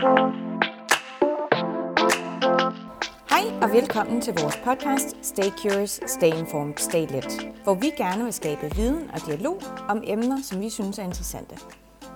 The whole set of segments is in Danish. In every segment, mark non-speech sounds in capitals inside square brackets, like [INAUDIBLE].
Hej og velkommen til vores podcast Stay Curious, Stay Informed, Stay Lit, hvor vi gerne vil skabe viden og dialog om emner, som vi synes er interessante.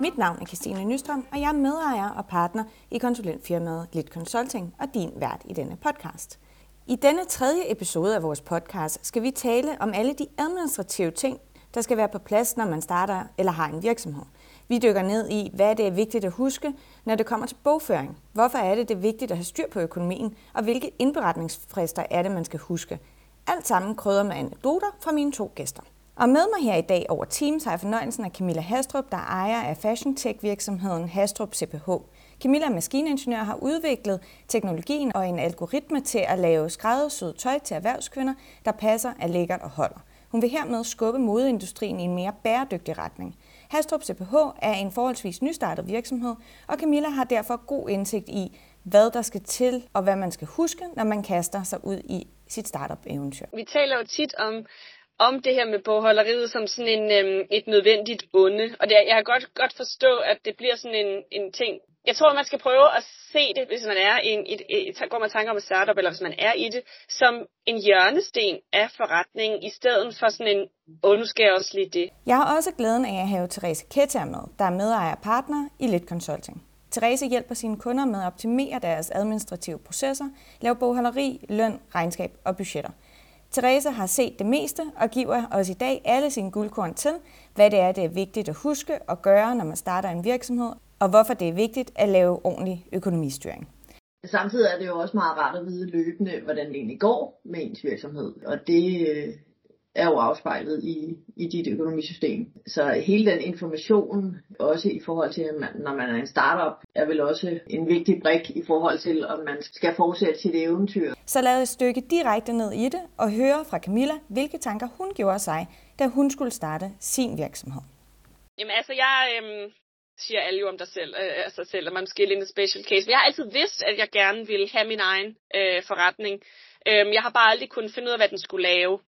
Mit navn er Christine Nystrøm, og jeg er medejer og partner i konsulentfirmaet Lit Consulting og din vært i denne podcast. I denne tredje episode af vores podcast skal vi tale om alle de administrative ting, der skal være på plads, når man starter eller har en virksomhed. Vi dykker ned i, hvad det er vigtigt at huske, når det kommer til bogføring. Hvorfor er det, det er vigtigt at have styr på økonomien, og hvilke indberetningsfrister er det, man skal huske. Alt sammen krydder med anekdoter fra mine to gæster. Og med mig her i dag over Teams har jeg fornøjelsen af Camilla Hastrup, der ejer af fashion tech virksomheden Hastrup CPH. Camilla er maskiningeniør har udviklet teknologien og en algoritme til at lave skræddersyet tøj til erhvervskvinder, der passer, er lækkert og holder. Hun vil hermed skubbe modeindustrien i en mere bæredygtig retning. Hastrup CPH er en forholdsvis nystartet virksomhed, og Camilla har derfor god indsigt i, hvad der skal til og hvad man skal huske, når man kaster sig ud i sit startup-eventyr. Vi taler jo tit om, om det her med bogholderiet som sådan en, øhm, et nødvendigt onde. Og det, jeg kan godt, godt forstå, at det bliver sådan en, en ting. Jeg tror, man skal prøve at se det, hvis man er i en, et, et, et, går med tanker om et startup, eller hvis man er i det, som en hjørnesten af forretningen, i stedet for sådan en, åh, nu skal jeg også lige det. Jeg har også glæden af at have Therese Ketter med, der er medejer og partner i Lit Consulting. Therese hjælper sine kunder med at optimere deres administrative processer, lave bogholderi, løn, regnskab og budgetter. Therese har set det meste og giver os i dag alle sine guldkorn til, hvad det er, det er vigtigt at huske og gøre, når man starter en virksomhed, og hvorfor det er vigtigt at lave ordentlig økonomistyring. Samtidig er det jo også meget rart at vide løbende, hvordan det egentlig går med ens virksomhed. Og det øh, er jo afspejlet i, i dit økonomisystem. Så hele den information, også i forhold til, at man, når man er en startup, er vel også en vigtig brik i forhold til, om man skal fortsætte sit eventyr. Så lad os stykke direkte ned i det og høre fra Camilla, hvilke tanker hun gjorde sig, da hun skulle starte sin virksomhed. Jamen altså, jeg øhm, siger alle jo om dig selv, øh, sig selv, at man måske er en special case. Men jeg har altid vidst, at jeg gerne ville have min egen øh, forretning. Øhm, jeg har bare aldrig kunnet finde ud af, hvad den skulle lave.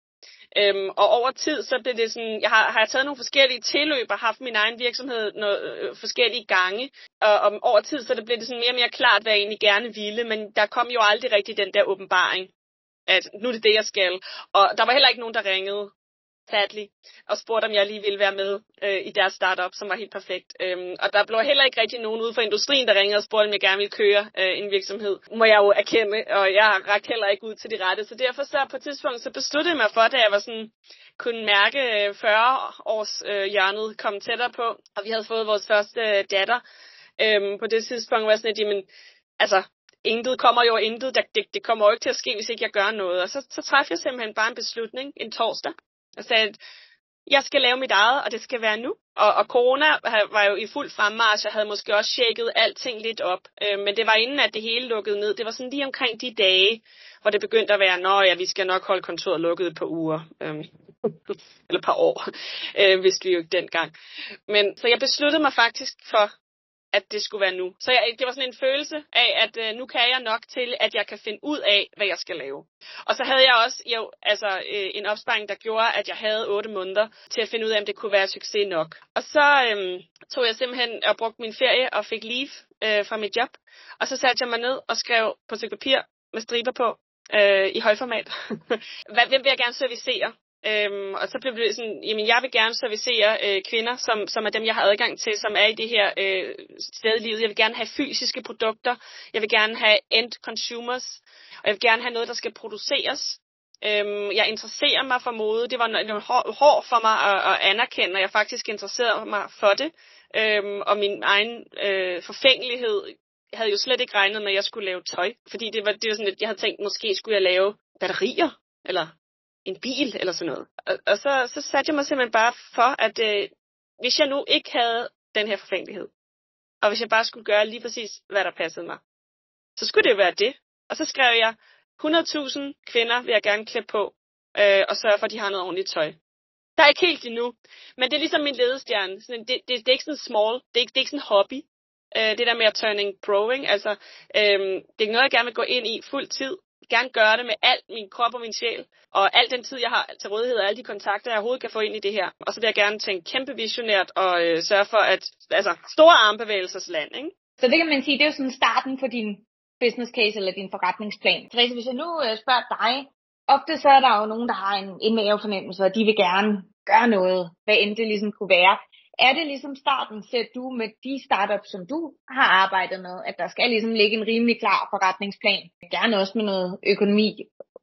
Øhm, og over tid, så blev det sådan, jeg har, har jeg taget nogle forskellige tilløb og haft min egen virksomhed noget, øh, forskellige gange. Og og over tid, så det blev det sådan mere og mere klart, hvad jeg egentlig gerne ville, men der kom jo aldrig rigtig den der åbenbaring, at nu er det det, jeg skal. Og der var heller ikke nogen, der ringede sadly, og spurgte, om jeg lige ville være med øh, i deres startup, som var helt perfekt. Øhm, og der blev heller ikke rigtig nogen ude for industrien, der ringede og spurgte, om jeg gerne ville køre øh, en virksomhed. Må jeg jo erkende, og jeg rakte heller ikke ud til de rette. Så derfor så på et tidspunkt, så besluttede jeg mig for, da jeg var sådan, kunne mærke øh, 40 års øh, hjørnet komme tættere på, og vi havde fået vores første øh, datter. Øhm, på det tidspunkt var jeg sådan, at jamen, altså, intet kommer jo intet. Det, det, det kommer jo ikke til at ske, hvis ikke jeg gør noget. Og så, så træffede jeg simpelthen bare en beslutning en torsdag, og sagde, at jeg skal lave mit eget, og det skal være nu. Og, og corona var jo i fuld fremmarch, og havde måske også tjekket alting lidt op. Øh, men det var inden, at det hele lukkede ned. Det var sådan lige omkring de dage, hvor det begyndte at være, nå ja, vi skal nok holde kontoret lukket et par uger. Øh, [LAUGHS] eller et par år, øh, vidste vi jo ikke dengang. Men så jeg besluttede mig faktisk for, at det skulle være nu. Så jeg, det var sådan en følelse af, at øh, nu kan jeg nok til, at jeg kan finde ud af, hvad jeg skal lave. Og så havde jeg også jo, altså, øh, en opsparing, der gjorde, at jeg havde otte måneder til at finde ud af, om det kunne være succes nok. Og så øh, tog jeg simpelthen og brugte min ferie og fik leave øh, fra mit job. Og så satte jeg mig ned og skrev på stykke papir med striber på øh, i højformat. [LAUGHS] Hvem vil jeg gerne servicere? Øhm, og så blev det sådan, jamen jeg vil gerne servicere øh, kvinder, som, som er dem, jeg har adgang til, som er i det her øh, sted i livet. Jeg vil gerne have fysiske produkter. Jeg vil gerne have end consumers. Og jeg vil gerne have noget, der skal produceres. Øhm, jeg interesserer mig for mode. Det var noget hård for mig at, at anerkende, at jeg faktisk interesserer mig for det. Øhm, og min egen øh, forfængelighed jeg havde jo slet ikke regnet med, at jeg skulle lave tøj. Fordi det var, det var sådan, at jeg havde tænkt, måske skulle jeg lave batterier, eller en bil eller sådan noget. Og, og så, så satte jeg mig simpelthen bare for, at øh, hvis jeg nu ikke havde den her forfængelighed, og hvis jeg bare skulle gøre lige præcis, hvad der passede mig, så skulle det jo være det. Og så skrev jeg, 100.000 kvinder vil jeg gerne klæde på, øh, og sørge for, at de har noget ordentligt tøj. Der er ikke helt endnu, men det er ligesom min ledestjerne. Sådan, det, det, det, er ikke sådan small, det er ikke, det er ikke sådan en hobby. Øh, det der med at turning pro, ikke? Altså, øh, det er noget, jeg gerne vil gå ind i fuld tid, gerne gøre det med alt min krop og min sjæl, og al den tid, jeg har til rådighed, og alle de kontakter, jeg overhovedet kan få ind i det her. Og så vil jeg gerne tænke kæmpe visionært og øh, sørge for, at altså, store armbevægelsesland, ikke? Så det kan man sige, det er jo sådan starten på din business case eller din forretningsplan. Therese, hvis jeg nu øh, spørger dig, ofte så er der jo nogen, der har en, en mavefornemmelse, og de vil gerne gøre noget, hvad end det ligesom kunne være. Er det ligesom starten, ser du med de startups, som du har arbejdet med, at der skal ligesom ligge en rimelig klar forretningsplan? Gerne også med noget økonomi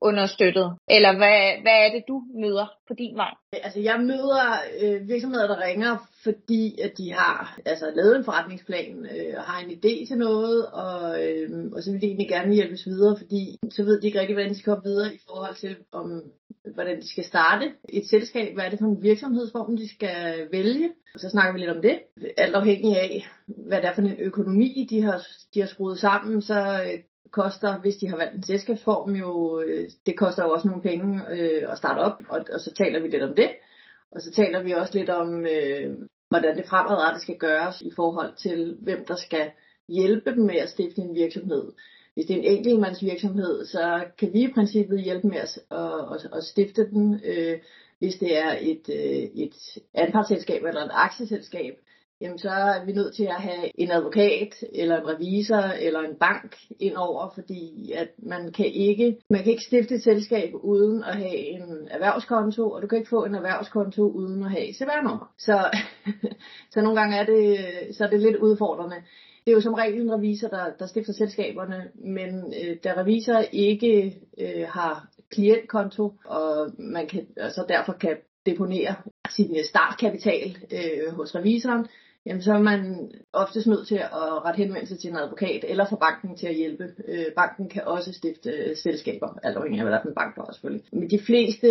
understøttet? Eller hvad, hvad er det, du møder på din vej? Altså, jeg møder øh, virksomheder, der ringer, fordi at de har altså, lavet en forretningsplan øh, og har en idé til noget, og, øh, og så vil de egentlig gerne hjælpes videre, fordi så ved de ikke rigtig, hvordan de skal komme videre i forhold til, om, hvordan de skal starte et selskab, hvad er det for en virksomhedsform, de skal vælge. Så snakker vi lidt om det. Alt afhængig af, hvad det er for en økonomi, de har, de har skruet sammen, så øh, koster, hvis de har valgt en selskabsform, jo, øh, det koster jo også nogle penge øh, at starte op, og, og så taler vi lidt om det. Og så taler vi også lidt om, øh, hvordan det fremadrettet skal gøres i forhold til, hvem der skal hjælpe dem med at stifte en virksomhed. Hvis det er en enkeltmandsvirksomhed, så kan vi i princippet hjælpe med at, at, at stifte den. Øh, hvis det er et, øh, et anpartsselskab eller et aktieselskab, jamen så er vi nødt til at have en advokat eller en revisor eller en bank ind over, fordi at man kan ikke man kan ikke stifte et selskab uden at have en erhvervskonto, og du kan ikke få en erhvervskonto uden at have et CVR-nummer. Så, [LAUGHS] så nogle gange er det, så er det lidt udfordrende. Det er jo som regel en revisor, der, der stifter selskaberne, men øh, da revisor ikke øh, har klientkonto, og man kan, og så derfor kan deponere sin øh, startkapital øh, hos revisoren, jamen så er man oftest nødt til at rette henvendelse til en advokat, eller få banken til at hjælpe. Øh, banken kan også stifte øh, selskaber, alt afhængig af hvad der er for en bank, der er selvfølgelig. Men de fleste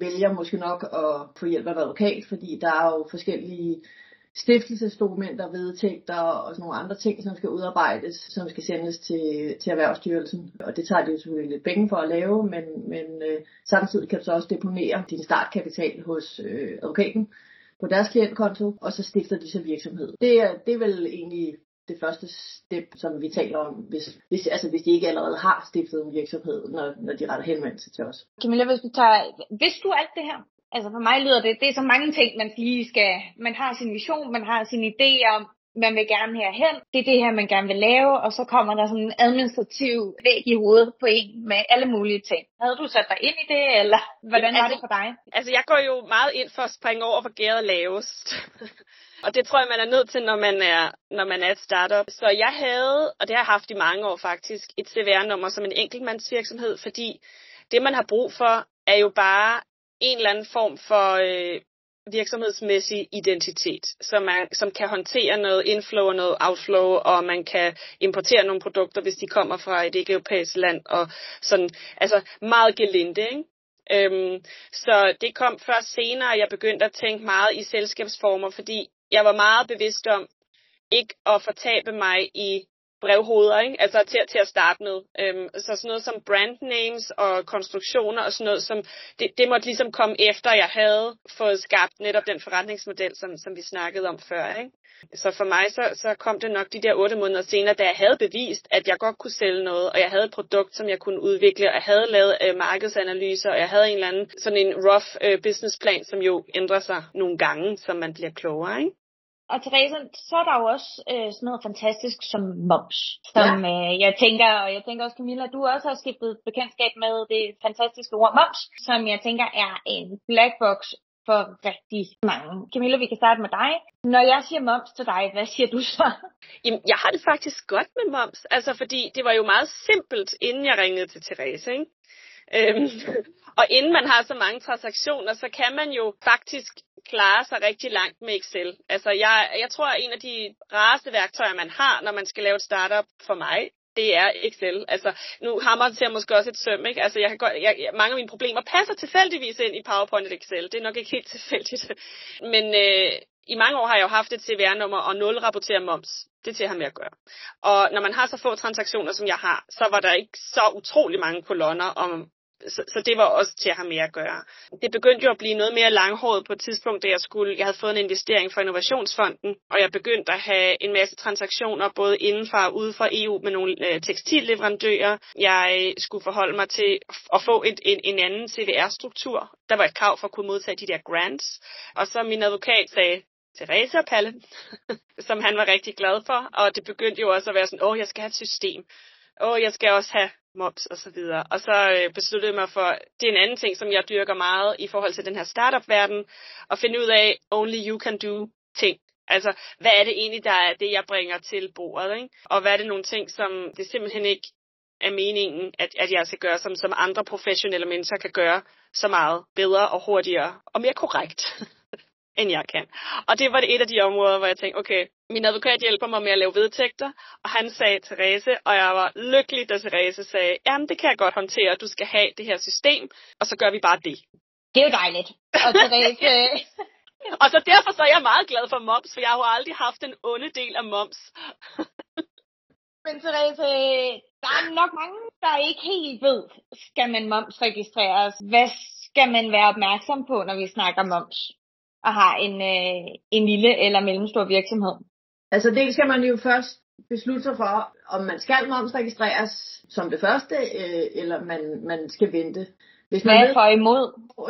vælger måske nok at få hjælp af en advokat, fordi der er jo forskellige stiftelsesdokumenter, vedtægter og sådan nogle andre ting, som skal udarbejdes, som skal sendes til, til Erhvervsstyrelsen. Og det tager det jo selvfølgelig lidt penge for at lave, men, men øh, samtidig kan du så også deponere din startkapital hos øh, advokaten på deres klientkonto, og så stifter de så virksomhed. Det er, det er vel egentlig det første step, som vi taler om, hvis, hvis, altså hvis de ikke allerede har stiftet en virksomhed, når, når de retter henvendelse til os. Camilla, hvis du tager, hvis du alt det her? Altså for mig lyder det, det er så mange ting, man lige skal, man har sin vision, man har sin idé om, man vil gerne herhen, det er det her, man gerne vil lave, og så kommer der sådan en administrativ væg i hovedet på en med alle mulige ting. Havde du sat dig ind i det, eller hvordan var altså, det for dig? Altså, jeg går jo meget ind for at springe over, hvor gæret lavest. [LAUGHS] og det tror jeg, man er nødt til, når man er, når man er et startup. Så jeg havde, og det har jeg haft i mange år faktisk, et CVR-nummer som en enkeltmandsvirksomhed, fordi det, man har brug for, er jo bare en eller anden form for øh, virksomhedsmæssig identitet, som, man, som kan håndtere noget inflow og noget outflow, og man kan importere nogle produkter, hvis de kommer fra et ikke-europæisk land, og sådan, altså meget gelinde, ikke? Øhm, så det kom først senere, jeg begyndte at tænke meget i selskabsformer, fordi jeg var meget bevidst om ikke at fortabe mig i brevhoveder, ikke? altså til, til at starte med. Øhm, så sådan noget som brand names og konstruktioner og sådan noget, som det, det måtte ligesom komme efter, jeg havde fået skabt netop den forretningsmodel, som, som vi snakkede om før. Ikke? Så for mig så, så kom det nok de der otte måneder senere, da jeg havde bevist, at jeg godt kunne sælge noget, og jeg havde et produkt, som jeg kunne udvikle, og jeg havde lavet øh, markedsanalyser, og jeg havde en eller anden sådan en rough øh, businessplan, som jo ændrer sig nogle gange, som man bliver klogere. Ikke? Og Therese, så er der jo også øh, sådan noget fantastisk som moms, som ja. øh, jeg tænker, og jeg tænker også Camilla, du også har skiftet bekendtskab med det fantastiske ord moms, som jeg tænker er en black box for rigtig mange. Camilla, vi kan starte med dig. Når jeg siger moms til dig, hvad siger du så? Jamen, jeg har det faktisk godt med moms, altså fordi det var jo meget simpelt, inden jeg ringede til Therese, ikke? Øhm, [LAUGHS] og inden man har så mange transaktioner, så kan man jo faktisk klare sig rigtig langt med Excel. Altså jeg, jeg tror, at en af de rareste værktøjer, man har, når man skal lave et startup for mig, det er Excel. Altså, nu hammer det til måske også et søm, ikke? Altså, jeg kan godt, jeg, mange af mine problemer passer tilfældigvis ind i PowerPoint og Excel. Det er nok ikke helt [LAUGHS] tilfældigt. Men øh, i mange år har jeg jo haft et CVR-nummer og nul rapporterer moms. Det til at have med at gøre. Og når man har så få transaktioner, som jeg har, så var der ikke så utrolig mange kolonner om så, så det var også til at have mere at gøre. Det begyndte jo at blive noget mere langhåret på et tidspunkt, da jeg skulle, jeg havde fået en investering fra Innovationsfonden, og jeg begyndte at have en masse transaktioner, både indenfor og ude for EU med nogle øh, tekstilleverandører. Jeg øh, skulle forholde mig til at få et, en, en anden CVR-struktur. Der var et krav for at kunne modtage de der grants. Og så min advokat sagde, Therese og Palle, [LAUGHS] som han var rigtig glad for, og det begyndte jo også at være sådan, åh, jeg skal have et system. Åh, jeg skal også have moms og så videre. Og så øh, besluttede jeg mig for, det er en anden ting, som jeg dyrker meget i forhold til den her startup-verden, at finde ud af, only you can do ting. Altså, hvad er det egentlig, der er det, jeg bringer til bordet, ikke? Og hvad er det nogle ting, som det simpelthen ikke er meningen, at, at jeg skal gøre, som, som andre professionelle mennesker kan gøre så meget bedre og hurtigere og mere korrekt, [LAUGHS] end jeg kan. Og det var et af de områder, hvor jeg tænkte, okay, min advokat hjælper mig med at lave vedtægter, og han sagde Therese, og jeg var lykkelig, da Therese sagde, jamen det kan jeg godt håndtere, du skal have det her system, og så gør vi bare det. Det er jo dejligt. Og Therese... [LAUGHS] og så derfor så er jeg meget glad for moms, for jeg har jo aldrig haft en onde del af moms. [LAUGHS] Men Therese, der er nok mange, der ikke helt ved, skal man momsregistreres? Hvad skal man være opmærksom på, når vi snakker moms? Og har en, øh, en lille eller mellemstor virksomhed? Altså det skal man jo først beslutte sig for, om man skal momsregistreres som det første, øh, eller man, man skal vente. Hvis man Hvad for imod?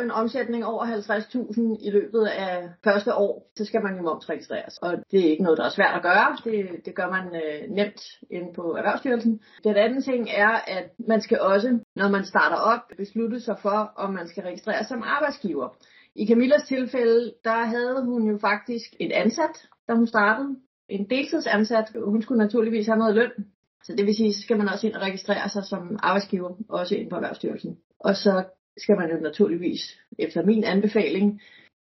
en omsætning over 50.000 i løbet af første år, så skal man jo momsregistreres. Og det er ikke noget, der er svært at gøre. Det, det gør man øh, nemt inde på Erhvervsstyrelsen. Den anden ting er, at man skal også, når man starter op, beslutte sig for, om man skal registreres som arbejdsgiver. I Camillas tilfælde, der havde hun jo faktisk et ansat, da hun startede. En deltidsansat. Hun skulle naturligvis have noget løn. Så det vil sige, så skal man også ind og registrere sig som arbejdsgiver, også ind på Erhvervsstyrelsen. Og så skal man jo naturligvis, efter min anbefaling,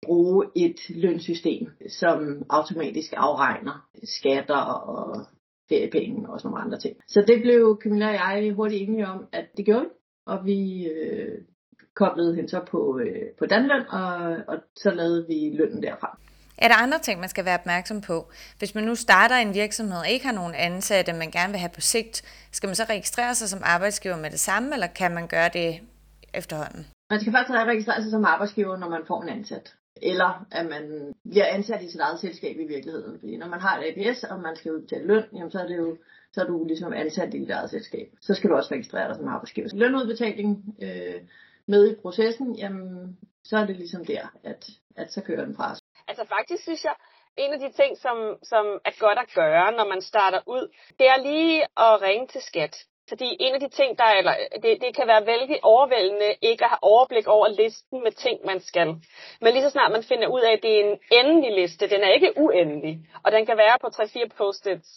bruge et lønsystem, som automatisk afregner skatter og feriepenge og sådan nogle andre ting. Så det blev Camilla og jeg hurtigt enige om, at det gjorde vi, og vi øh, koblede hende så på, øh, på Danløn, og, og så lavede vi lønnen derfra. Er der andre ting, man skal være opmærksom på? Hvis man nu starter en virksomhed og ikke har nogen ansatte, man gerne vil have på sigt, skal man så registrere sig som arbejdsgiver med det samme, eller kan man gøre det efterhånden? Man skal faktisk registrere sig som arbejdsgiver, når man får en ansat. Eller at man bliver ansat i sit eget selskab i virkeligheden. Fordi når man har et APS, og man skal udbetale løn, jamen så er det jo så er du ligesom ansat i dit eget selskab. Så skal du også registrere dig som arbejdsgiver. Lønudbetaling øh, med i processen, jamen så er det ligesom der, at, at så kører den fra os. Altså faktisk synes jeg, en af de ting, som, som er godt at gøre, når man starter ud, det er lige at ringe til skat. Fordi en af de ting, der eller det, det kan være vældig overvældende ikke at have overblik over listen med ting, man skal. Men lige så snart man finder ud af, at det er en endelig liste, den er ikke uendelig, og den kan være på 3-4 post-its,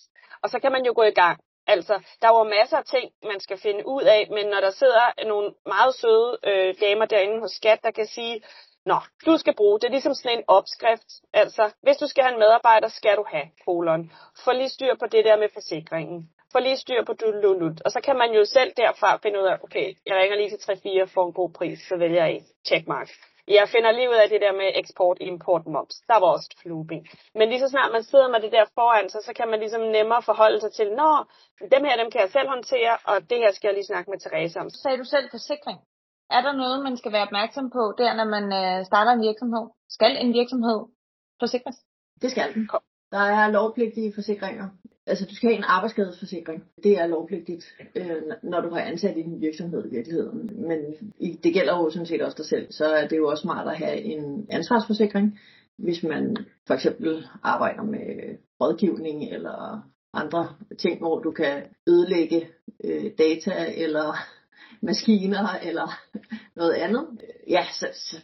og så kan man jo gå i gang. Altså, der var masser af ting, man skal finde ud af, men når der sidder nogle meget søde øh, damer derinde hos Skat, der kan sige, Nå, du skal bruge, det er ligesom sådan en opskrift. Altså, hvis du skal have en medarbejder, skal du have kolon. Få lige styr på det der med forsikringen. Få lige styr på dulut. Og så kan man jo selv derfra finde ud af, okay, jeg ringer lige til 3-4 for en god pris, så vælger jeg checkmark. Jeg finder lige ud af det der med eksport, import, moms. Der var også flueben. Men lige så snart man sidder med det der foran sig, så kan man ligesom nemmere forholde sig til, nå, dem her, dem kan jeg selv håndtere, og det her skal jeg lige snakke med Therese om. Så sagde du selv forsikring. Er der noget, man skal være opmærksom på der, når man øh, starter en virksomhed? Skal en virksomhed forsikres? Det skal den. Der er lovpligtige forsikringer. Altså, du skal have en arbejdsskadesforsikring. Det er lovpligtigt, øh, når du har ansat i din virksomhed i virkeligheden. Men det gælder jo sådan set også dig selv. Så er det jo også smart at have en ansvarsforsikring, hvis man for eksempel arbejder med rådgivning eller andre ting, hvor du kan ødelægge øh, data eller [LAUGHS] maskiner eller noget andet. Ja, så, så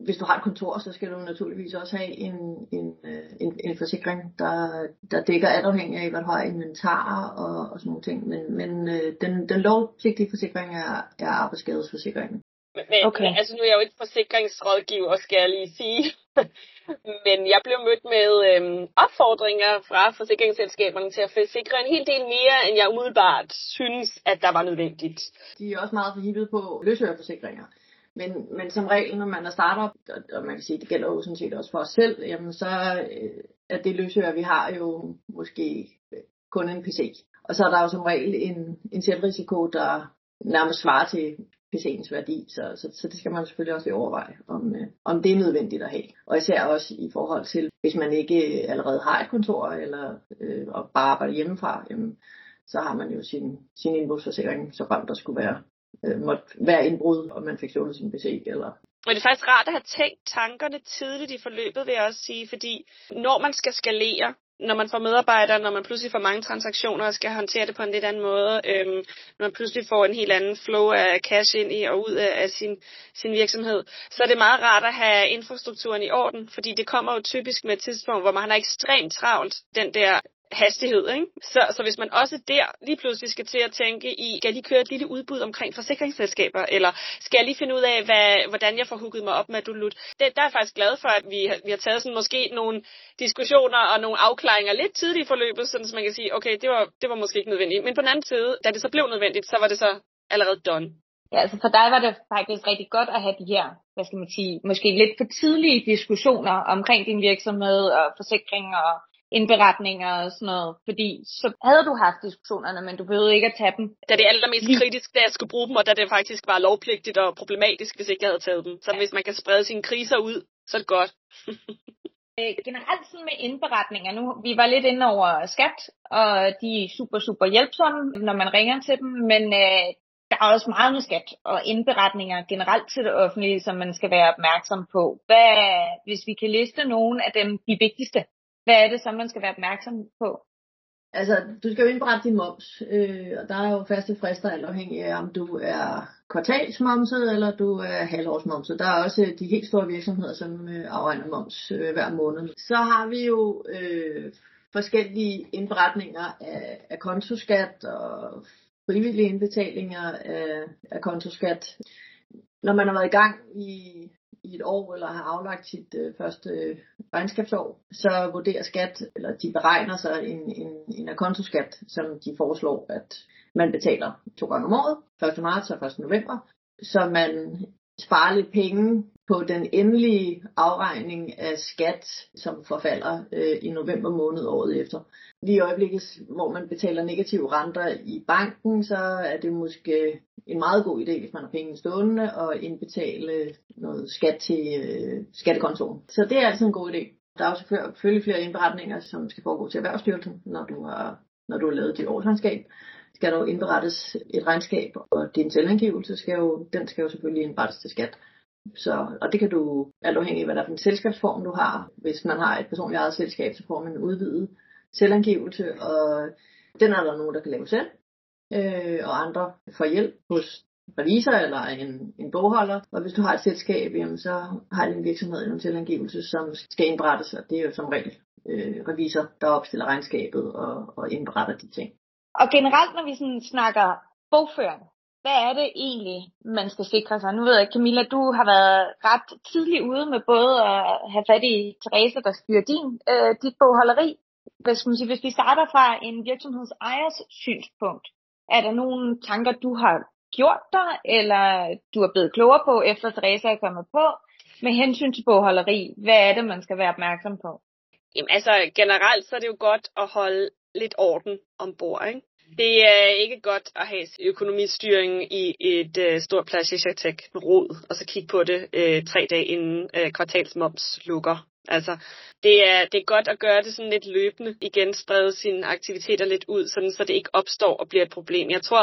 hvis du har et kontor, så skal du naturligvis også have en, en, øh, en, en forsikring, der, der dækker alt afhængig af, hvad du har inventar og, og sådan nogle ting. Men, men øh, den, den lovpligtige forsikring er, er arbejdsskadesforsikringen. Men, okay. men altså nu er jeg jo ikke forsikringsrådgiver, skal jeg lige sige. [LAUGHS] men jeg blev mødt med øhm, opfordringer fra forsikringsselskaberne til at forsikre en hel del mere, end jeg umiddelbart synes, at der var nødvendigt. De er også meget forhippet på løsøreforsikringer. Men, men som regel, når man er startup, og, og man kan sige, det gælder jo sådan set også for os selv, jamen så øh, er det løsøger, vi har jo måske øh, kun en PC. Og så er der jo som regel en, en selvrisiko, der nærmest svarer til PC'ens værdi, så, så, så det skal man selvfølgelig også overveje, om, øh, om det er nødvendigt at have. Og især også i forhold til, hvis man ikke øh, allerede har et kontor, eller øh, og bare arbejder hjemmefra, jamen, så har man jo sin, sin indbrugsforsikring, så frem der skulle være øh, måtte være indbrud, og man fik stjålet sin PC, eller Men det er faktisk rart at have tænkt tankerne tidligt i forløbet, vil jeg også sige, fordi når man skal skalere, når man får medarbejdere, når man pludselig får mange transaktioner og skal håndtere det på en lidt anden måde, øhm, når man pludselig får en helt anden flow af cash ind i og ud af, af sin, sin virksomhed, så er det meget rart at have infrastrukturen i orden, fordi det kommer jo typisk med et tidspunkt, hvor man har ekstremt travlt, den der hastighed. Ikke? Så, så hvis man også der lige pludselig skal til at tænke i, skal jeg lige køre et lille udbud omkring forsikringsselskaber, eller skal jeg lige finde ud af, hvad, hvordan jeg får hugget mig op med Dulut. Det, der er jeg faktisk glad for, at vi, vi har taget sådan måske nogle diskussioner og nogle afklaringer lidt tidligt i forløbet, sådan så man kan sige, okay, det var, det var måske ikke nødvendigt. Men på den anden side, da det så blev nødvendigt, så var det så allerede done. Ja, altså for dig var det faktisk rigtig godt at have de her, hvad skal man sige, måske lidt for tidlige diskussioner omkring din virksomhed og forsikring og indberetninger og sådan noget, fordi så havde du haft diskussionerne, men du behøvede ikke at tage dem. Da det er allermest kritisk, da jeg skulle bruge dem, og da det faktisk var lovpligtigt og problematisk, hvis ikke jeg havde taget dem. Så ja. hvis man kan sprede sine kriser ud, så er det godt. [LAUGHS] Øh, generelt sådan med indberetninger nu, vi var lidt inde over skat, og de er super, super hjælpsomme, når man ringer til dem, men øh, der er også meget med skat og indberetninger generelt til det offentlige, som man skal være opmærksom på. Hvad, hvis vi kan liste nogle af dem, de vigtigste, hvad er det så, man skal være opmærksom på? Altså, du skal jo indberette din moms, øh, og der er jo faste frister alt afhængig af, om du er kvartalsmomset, eller du er halvårsmomset. Der er også øh, de helt store virksomheder, som øh, afregner moms øh, hver måned. Så har vi jo øh, forskellige indberetninger af, af kontoskat og frivillige indbetalinger af, af kontoskat. Når man har været i gang i i et år eller har aflagt sit øh, første øh, regnskabsår, så vurderer skat, eller de beregner så en, en, en akontoskat, som de foreslår, at man betaler to gange om året, 1. marts og 1. november, så man sparer lidt penge på den endelige afregning af skat, som forfalder øh, i november måned året efter. Lige i øjeblikket, hvor man betaler negative renter i banken, så er det måske en meget god idé, hvis man har penge stående, at indbetale noget skat til øh, skattekontoen. Så det er altid en god idé. Der er også selvfølgelig flere indberetninger, som skal foregå til Erhvervsstyrelsen, når du har, når du har lavet dit årsregnskab skal der jo indberettes et regnskab, og din selvangivelse skal jo, den skal jo selvfølgelig indberettes til skat. Så, og det kan du, alt afhængig af hvad der er for en selskabsform du har. Hvis man har et personligt eget selskab, så får man en udvidet selvangivelse, og den er der nogen, der kan lave selv. Øh, og andre får hjælp hos revisor eller en, en bogholder. Og hvis du har et selskab, jamen, så har din virksomhed en selvangivelse, som skal indberettes, og det er jo som regel øh, revisor, der opstiller regnskabet og, og indberetter de ting. Og generelt, når vi sådan snakker bogføring, hvad er det egentlig, man skal sikre sig? Nu ved jeg, Camilla, du har været ret tidlig ude med både at have fat i Therese, der styrer din, øh, dit bogholderi. Hvad skal man sige, hvis vi starter fra en virksomhedsejers synspunkt, er der nogle tanker, du har gjort dig, eller du er blevet klogere på, efter Therese er kommet på, med hensyn til bogholderi? Hvad er det, man skal være opmærksom på? Jamen altså, generelt så er det jo godt at holde lidt orden ombord, ikke? Det er ikke godt at have økonomistyring i et øh, stort plastiktech rod, og så kigge på det øh, tre dage inden øh, kvartalsmoms lukker. Altså, det er, det er godt at gøre det sådan lidt løbende, igen sprede sine aktiviteter lidt ud, sådan, så det ikke opstår og bliver et problem. Jeg tror,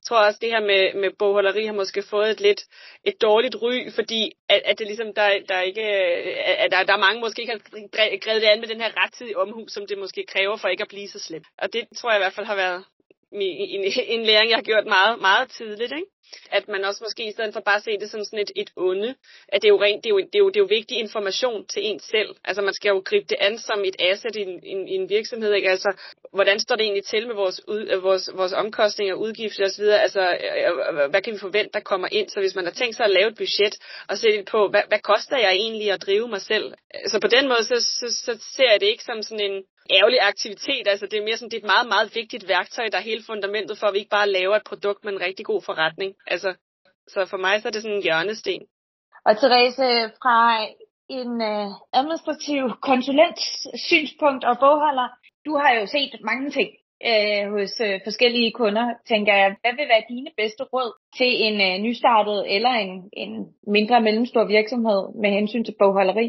jeg tror også, det her med, med bogholderi har måske fået et lidt et dårligt ry, fordi at, at det ligesom, der, der ikke, øh, at der, der er mange måske ikke har grebet det an med den her rettidige omhu, som det måske kræver for ikke at blive så slemt. Og det tror jeg i hvert fald har været en, en læring, jeg har gjort meget, meget tidligt. Ikke? At man også måske i stedet for bare at se det som sådan et, et onde, at det er, jo rent, det, er jo, det, er jo, det er jo vigtig information til en selv. Altså man skal jo gribe det an som et asset i en, en, en virksomhed. Ikke? Altså, hvordan står det egentlig til med vores, ud, vores, vores omkostninger, udgifter osv.? Altså, øh, øh, hvad kan vi forvente, der kommer ind? Så hvis man har tænkt sig at lave et budget og sætte på, hvad, hvad koster jeg egentlig at drive mig selv? Så på den måde, så, så, så ser jeg det ikke som sådan en, ærgerlig aktivitet. Altså det er mere sådan, det er et meget, meget vigtigt værktøj, der er hele fundamentet for, at vi ikke bare laver et produkt med en rigtig god forretning. Altså, så for mig så er det sådan en hjørnesten. Og Therese, fra en øh, administrativ konsulents synspunkt og bogholder, du har jo set mange ting øh, hos øh, forskellige kunder, tænker jeg. Hvad vil være dine bedste råd til en øh, nystartet eller en, en mindre mellemstor virksomhed med hensyn til bogholderi?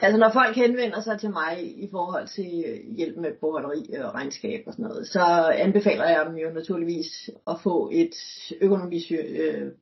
Altså når folk henvender sig til mig i forhold til øh, hjælp med bogholderi og regnskab og sådan noget, så anbefaler jeg dem jo naturligvis at få et økonomisk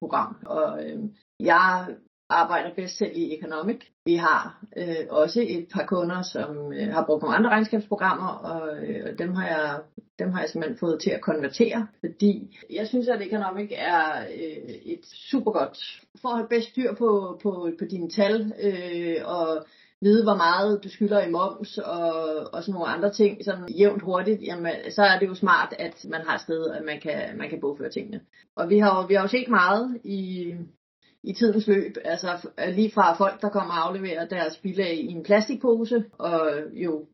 program. Og øh, jeg arbejder bedst selv i Economic. Vi har øh, også et par kunder, som øh, har brugt nogle andre regnskabsprogrammer, og øh, dem, har jeg, dem har jeg simpelthen fået til at konvertere, fordi jeg synes, at Economic er øh, et super godt for at have bedst styr på, på, på dine tal, øh, og vide, hvor meget du skylder i moms og, og sådan nogle andre ting, sådan jævnt hurtigt, jamen, så er det jo smart, at man har et sted, at man kan, man kan bogføre tingene. Og vi har, vi har jo set meget i, i tidens løb, altså lige fra folk, der kommer og afleverer deres bilag i en plastikpose, og jo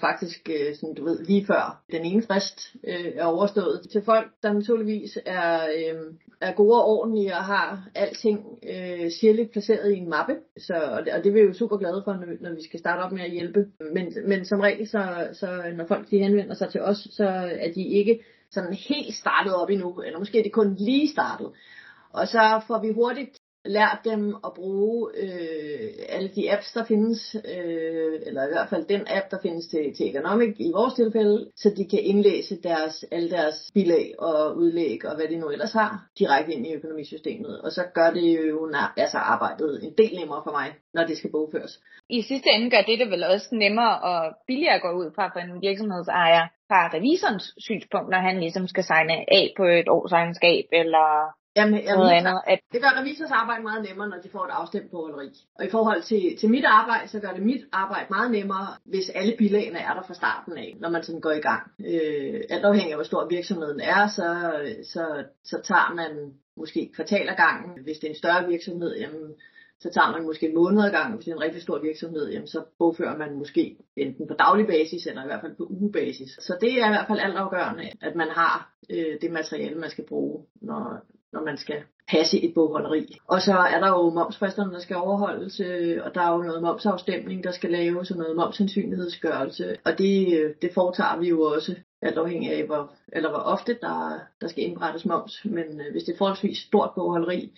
faktisk, øh, sådan, du ved, lige før den ene frist øh, er overstået. Til folk, der naturligvis er, øh, er gode og ordentlige og har alting øh, sirligt placeret i en mappe. Så, og, det, og det er vi jo super glade for, når, når vi skal starte op med at hjælpe. Men, men som regel, så, så når folk de henvender sig til os, så er de ikke sådan helt startet op endnu, eller måske er de kun lige startet. Og så får vi hurtigt lært dem at bruge øh, alle de apps, der findes, øh, eller i hvert fald den app, der findes til, til Economic i vores tilfælde, så de kan indlæse deres, alle deres bilag og udlæg og hvad de nu ellers har, direkte ind i økonomisystemet. Og så gør det jo altså arbejdet en del nemmere for mig, når det skal bogføres. I sidste ende gør det det vel også nemmere og billigere at gå ud fra for en virksomhedsejer fra revisorens synspunkt, når han ligesom skal signe af på et årsregnskab eller Jamen, jeg noget andet. At... Det gør revisors arbejde meget nemmere, når de får et afstemt bogholderi. Og i forhold til, til mit arbejde, så gør det mit arbejde meget nemmere, hvis alle bilagene er der fra starten af, når man sådan går i gang. Øh, alt afhængig af, hvor stor virksomheden er, så, så, så tager man måske kvartaler gangen. Hvis det er en større virksomhed, jamen, så tager man måske en måned ad gangen. Hvis det er en rigtig stor virksomhed, jamen, så bogfører man måske enten på daglig basis, eller i hvert fald på ugebasis. Så det er i hvert fald altafgørende, at man har øh, det materiale, man skal bruge, når, når man skal passe et bogholderi. Og så er der jo momsfristerne, der skal overholdes, øh, og der er jo noget momsafstemning, der skal laves, og noget momsandsynlighedsgørelse. Og det, øh, det foretager vi jo også, alt afhængig af, hvor, eller hvor ofte der, der skal indberettes moms. Men øh, hvis det er forholdsvis stort bogholderi,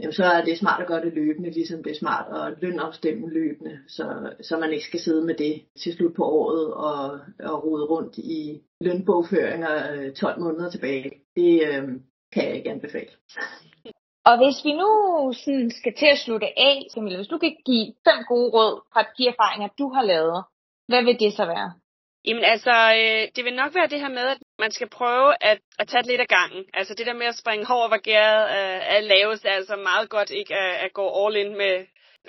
jamen så er det smart at gøre det løbende, ligesom det er smart at lønafstemme løbende, så, så man ikke skal sidde med det til slut på året og, og rode rundt i lønbogføringer 12 måneder tilbage. Det, øh, kan jeg ikke anbefale. Og hvis vi nu sådan skal til at slutte af, Camilla, hvis du kan give fem gode råd fra de erfaringer, du har lavet, hvad vil det så være? Jamen altså, øh, det vil nok være det her med, at man skal prøve at, at tage det lidt af gangen. Altså det der med at springe hård over gæret øh, er lavest, er altså meget godt ikke at, at gå all in med,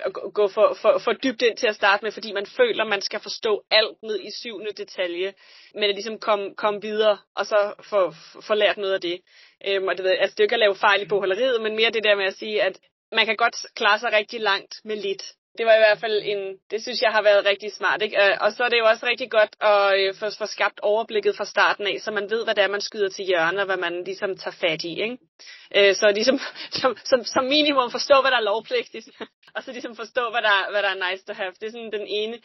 at gå for, for, for dybt ind til at starte med, fordi man føler, man skal forstå alt ned i syvende detalje, men at ligesom komme kom videre, og så få, få lært noget af det. Øhm, og det, ved, altså, det er jo ikke at lave fejl i bogholderiet, men mere det der med at sige, at man kan godt klare sig rigtig langt med lidt det var i hvert fald en, det synes jeg har været rigtig smart. Ikke? Øh, og så er det jo også rigtig godt at øh, få, få skabt overblikket fra starten af, så man ved, hvad det er, man skyder til hjørne, og hvad man ligesom tager fat i. Ikke? Øh, så ligesom, [LAUGHS] som, som, som minimum forstå, hvad der er lovpligtigt, ligesom. [LAUGHS] og så ligesom forstå, hvad der, hvad der er nice to have. Det er sådan den ene.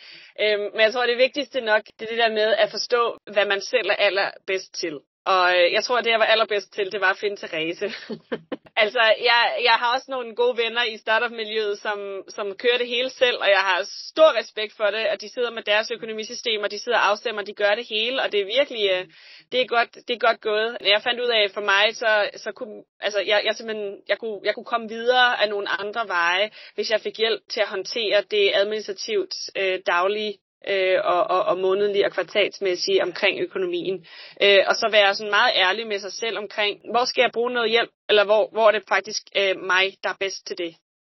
Men jeg tror, det vigtigste nok, det er det der med at forstå, hvad man selv er allerbedst til. Og jeg tror, at det, jeg var allerbedst til, det var at finde Therese. [LAUGHS] altså, jeg, jeg har også nogle gode venner i startup-miljøet, som, som kører det hele selv, og jeg har stor respekt for det, at de sidder med deres økonomisystemer, de sidder og afstemmer, de gør det hele, og det er virkelig, øh, det er godt, det er godt gået. Jeg fandt ud af, for mig, så, så kunne, altså, jeg, jeg simpelthen, jeg kunne, jeg kunne komme videre af nogle andre veje, hvis jeg fik hjælp til at håndtere det administrativt øh, daglige øh, og, og, og månedlige og kvartalsmæssige omkring økonomien. Øh, og så være sådan meget ærlig med sig selv omkring, hvor skal jeg bruge noget hjælp, eller hvor, hvor er det faktisk øh, mig, der er bedst til det.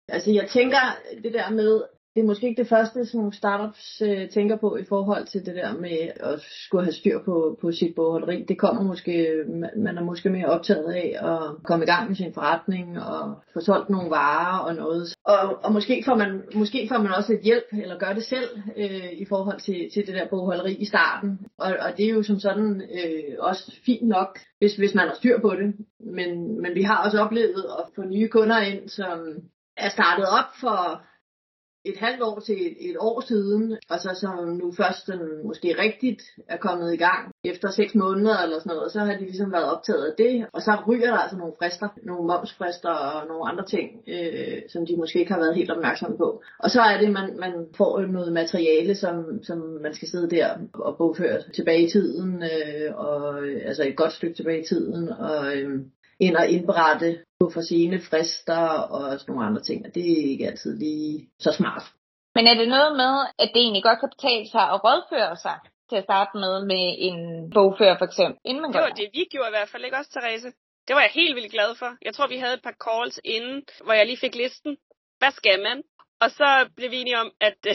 Altså jeg tænker det der med, det er måske ikke det første, som startups øh, tænker på i forhold til det der med at skulle have styr på, på sit bogholderi. Det kommer måske, man er måske mere optaget af at komme i gang med sin forretning og få solgt nogle varer og noget. Og, og måske, får man, måske får man også lidt hjælp, eller gør det selv øh, i forhold til, til det der bogholderi i starten. Og, og det er jo som sådan øh, også fint nok, hvis, hvis man har styr på det. Men, men vi har også oplevet at få nye kunder ind, som er startet op for et halvt år til et, et år siden, og så som nu først den måske rigtigt er kommet i gang. efter seks måneder eller sådan noget, så har de ligesom været optaget af det, og så ryger der altså nogle frister, nogle momsfrister og nogle andre ting, øh, som de måske ikke har været helt opmærksomme på. Og så er det, man, man får noget materiale, som, som man skal sidde der og bogføre tilbage i tiden, øh, og altså et godt stykke tilbage i tiden, og øh, ind og indberette på for sene frister og sådan nogle andre ting, og det er ikke altid lige så smart. Men er det noget med, at det egentlig godt kan betale sig at rådføre sig til at starte med med en bogfører for eksempel, inden man det var det, vi gjorde i hvert fald, ikke også, Therese? Det var jeg helt vildt glad for. Jeg tror, vi havde et par calls inden, hvor jeg lige fik listen. Hvad skal man? Og så blev vi enige om, at,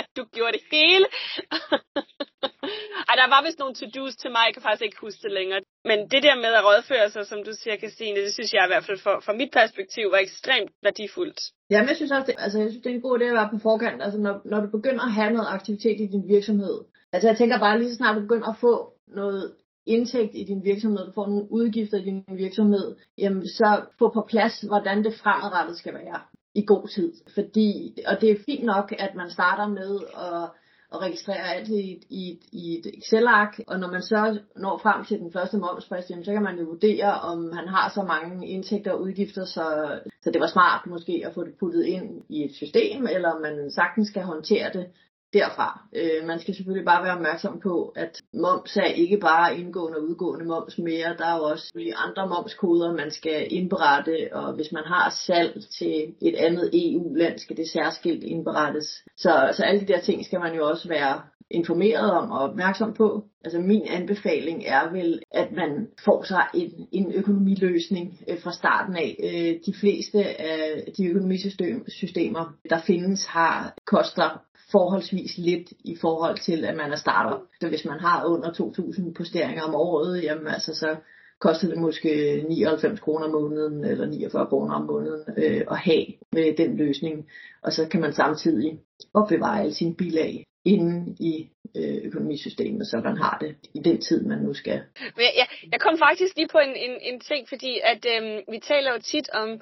at du gjorde det hele. [LAUGHS] Ej, der var vist nogle to-dos til mig, jeg kan faktisk ikke huske det længere. Men det der med at rådføre sig, som du siger, Christine, det synes jeg i hvert fald for, fra mit perspektiv var ekstremt værdifuldt. Ja, men jeg synes også, det, altså, jeg synes, det er en god idé at være på forkant. Altså, når, når du begynder at have noget aktivitet i din virksomhed. Altså, jeg tænker bare lige så snart du begynder at få noget indtægt i din virksomhed, du får nogle udgifter i din virksomhed, jamen så få på plads, hvordan det fremadrettet skal være i god tid. Fordi, og det er fint nok, at man starter med at og registrere alt i et, i et, i et Excel-ark, og når man så når frem til den første momsfrist, så kan man jo vurdere, om han har så mange indtægter og udgifter, så, så det var smart måske at få det puttet ind i et system, eller om man sagtens skal håndtere det derfra. Øh, man skal selvfølgelig bare være opmærksom på, at moms er ikke bare indgående og udgående moms mere. Der er jo også andre momskoder, man skal indberette, og hvis man har salg til et andet EU-land, skal det særskilt indberettes. Så, så alle de der ting skal man jo også være informeret om og opmærksom på. Altså min anbefaling er vel, at man får sig en, en økonomiløsning øh, fra starten af. Øh, de fleste af de økonomisystemer, der findes, har koster forholdsvis lidt i forhold til, at man er starter. Så hvis man har under 2.000 posteringer om året, jamen altså så koster det måske 99 kroner om måneden eller 49 kroner om måneden øh, at have med den løsning. Og så kan man samtidig opbevare alle sine bilag inde i øh, økonomisystemet, så man har det i den tid, man nu skal. Men jeg, jeg kom faktisk lige på en, en, en ting, fordi at øh, vi taler jo tit om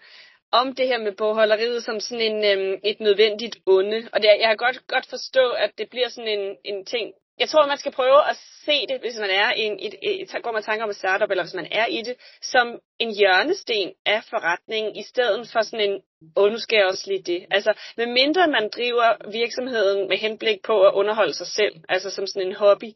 om det her med bogholderiet som sådan en, øhm, et nødvendigt onde. Og det, jeg kan godt, godt forstå, at det bliver sådan en, en ting. Jeg tror, man skal prøve at se det, hvis man er i en, et, et, et, går man tanker om et startup, eller hvis man er i det, som en hjørnesten af forretningen, i stedet for sådan en, åh, nu skal jeg også lige det. Altså, med mindre man driver virksomheden med henblik på at underholde sig selv, altså som sådan en hobby,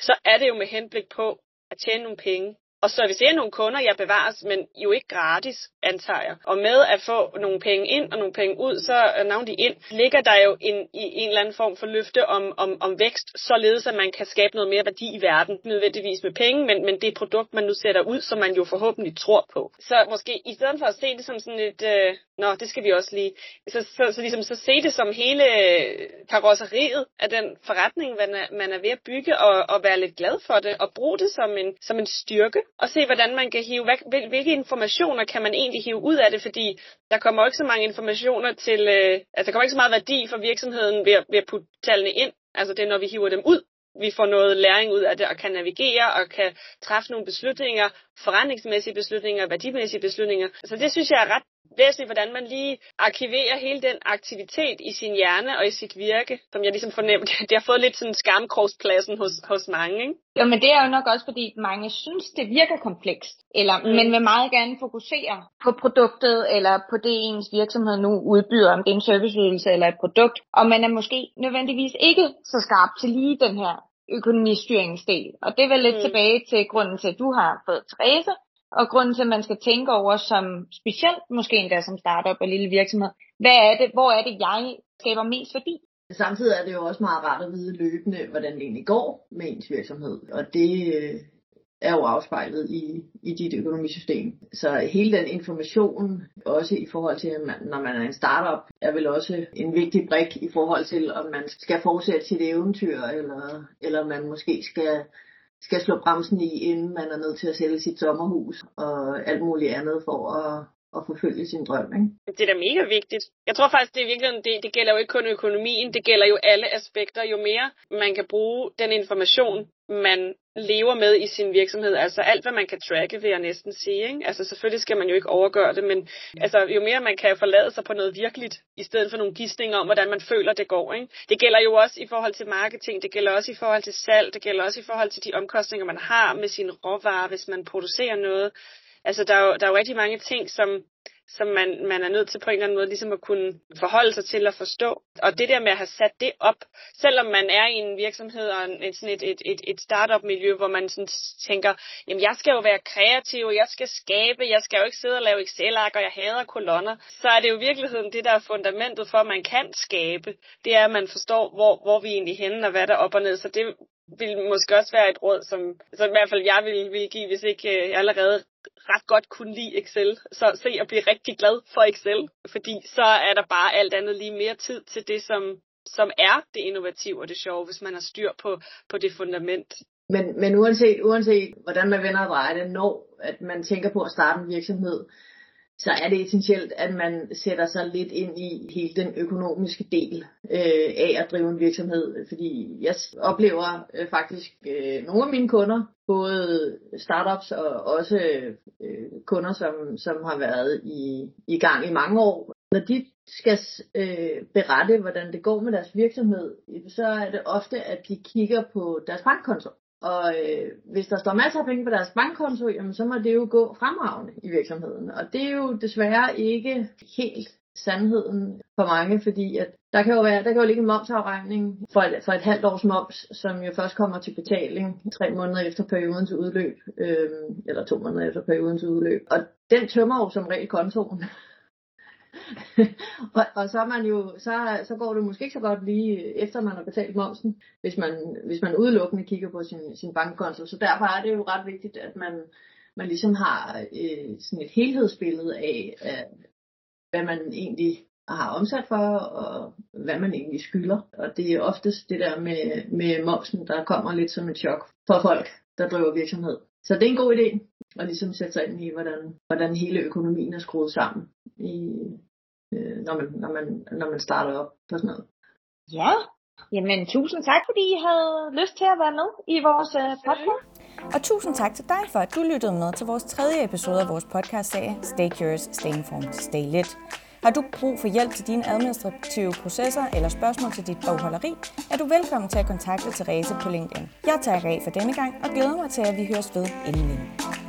så er det jo med henblik på at tjene nogle penge og servicere nogle kunder, jeg bevares, men jo ikke gratis, antager jeg. Og med at få nogle penge ind og nogle penge ud, så øh, navn de ind, ligger der jo en, i en eller anden form for løfte om, om, om vækst, således at man kan skabe noget mere værdi i verden. Nødvendigvis med penge, men, men det produkt, man nu sætter ud, som man jo forhåbentlig tror på. Så måske i stedet for at se det som sådan et, øh, nå, det skal vi også lige, så, så, så, ligesom, så se det som hele øh, karosseriet af den forretning, man er, man er ved at bygge, og, og være lidt glad for det, og bruge det som en, som en styrke og se, hvordan man kan hive, hvad, hvilke informationer kan man egentlig hive ud af det, fordi der kommer ikke så mange informationer til, øh, altså der kommer ikke så meget værdi for virksomheden ved, ved at putte tallene ind, altså det er, når vi hiver dem ud, vi får noget læring ud af det, og kan navigere, og kan træffe nogle beslutninger, forretningsmæssige beslutninger, værdimæssige beslutninger. Så det synes jeg er ret væsentligt, hvordan man lige arkiverer hele den aktivitet i sin hjerne og i sit virke, som jeg ligesom fornemmer, [LAUGHS] det har fået lidt sådan skamkrogspladsen hos, hos mange. Ikke? Jo, men det er jo nok også, fordi mange synes, det virker komplekst, eller, mm. men vil meget gerne fokusere på produktet, eller på det, ens virksomhed nu udbyder, om det er en serviceydelse eller et produkt, og man er måske nødvendigvis ikke så skarp til lige den her økonomistyringsdel. Og det er vel lidt mm. tilbage til grunden til, at du har fået Therese, og grunden til, at man skal tænke over som specielt, måske endda som startup og lille virksomhed, hvad er det, hvor er det, jeg skaber mest værdi? Samtidig er det jo også meget rart at vide løbende, hvordan det egentlig går med ens virksomhed. Og det øh, er jo afspejlet i, i dit økonomisystem. Så hele den information, også i forhold til, når man er en startup, er vel også en vigtig brik i forhold til, om man skal fortsætte sit eventyr, eller, eller man måske skal skal slå bremsen i, inden man er nødt til at sælge sit sommerhus og alt muligt andet for at, at forfølge sin drøm. Ikke? Det er da mega vigtigt. Jeg tror faktisk, det er virkelig, det, det gælder jo ikke kun økonomien, det gælder jo alle aspekter. Jo mere man kan bruge den information, man lever med i sin virksomhed. Altså alt, hvad man kan tracke, vil jeg næsten sige. Ikke? Altså selvfølgelig skal man jo ikke overgøre det, men altså, jo mere man kan forlade sig på noget virkeligt, i stedet for nogle gidsninger om, hvordan man føler, det går. Ikke? Det gælder jo også i forhold til marketing, det gælder også i forhold til salg, det gælder også i forhold til de omkostninger, man har med sine råvarer, hvis man producerer noget. Altså der er jo, der er jo rigtig mange ting, som som man, man er nødt til på en eller anden måde ligesom at kunne forholde sig til at forstå. Og det der med at have sat det op, selvom man er i en virksomhed og en, sådan et, et, et, et startup-miljø, hvor man sådan tænker, jamen jeg skal jo være kreativ, jeg skal skabe, jeg skal jo ikke sidde og lave Excel-ark, og jeg hader kolonner, så er det jo i virkeligheden det, der er fundamentet for, at man kan skabe. Det er, at man forstår, hvor, hvor vi egentlig henne og hvad der er op og ned. Så det vil måske også være et råd, som, som i hvert fald jeg vil, vil give, hvis ikke øh, jeg allerede ret godt kunne lide Excel. Så se at blive rigtig glad for Excel, fordi så er der bare alt andet lige mere tid til det, som, som er det innovative og det sjove, hvis man har styr på, på det fundament. Men, men uanset, uanset hvordan man vender og drejer det, når at man tænker på at starte en virksomhed, så er det essentielt, at man sætter sig lidt ind i hele den økonomiske del øh, af at drive en virksomhed. Fordi jeg oplever øh, faktisk øh, nogle af mine kunder, både startups og også øh, kunder, som, som har været i, i gang i mange år. Når de skal øh, berette, hvordan det går med deres virksomhed, så er det ofte, at de kigger på deres bankkonto. Og øh, hvis der står masser af penge på deres bankkonto, jamen, så må det jo gå fremragende i virksomheden. Og det er jo desværre ikke helt sandheden for mange, fordi at der kan jo være, der kan jo ligge en momsafregning for et, for et halvt års moms, som jo først kommer til betaling tre måneder efter periodens udløb, øh, eller to måneder efter periodens udløb. Og den tømmer jo som regel kontoen. [LAUGHS] og, og så, er man jo, så, så går det måske ikke så godt lige efter man har betalt momsen, hvis man, hvis man udelukkende kigger på sin, sin bankkonto. Så derfor er det jo ret vigtigt, at man, man ligesom har øh, sådan et helhedsbillede af, af, hvad man egentlig har omsat for, og hvad man egentlig skylder. Og det er oftest det der med, med momsen, der kommer lidt som et chok for folk, der driver virksomhed. Så det er en god idé at ligesom sætte sig ind i, hvordan, hvordan hele økonomien er skruet sammen, i, øh, når, man, når, man, når man starter op på sådan noget. Ja, jamen tusind tak, fordi I havde lyst til at være med i vores øh, podcast. Og tusind tak til dig for, at du lyttede med til vores tredje episode af vores podcast-serie Stay Curious, Stay Informed, Stay Lit. Har du brug for hjælp til dine administrative processer eller spørgsmål til dit bogholderi, er du velkommen til at kontakte Therese på LinkedIn. Jeg tager af for denne gang og glæder mig til, at vi høres ved inden længe.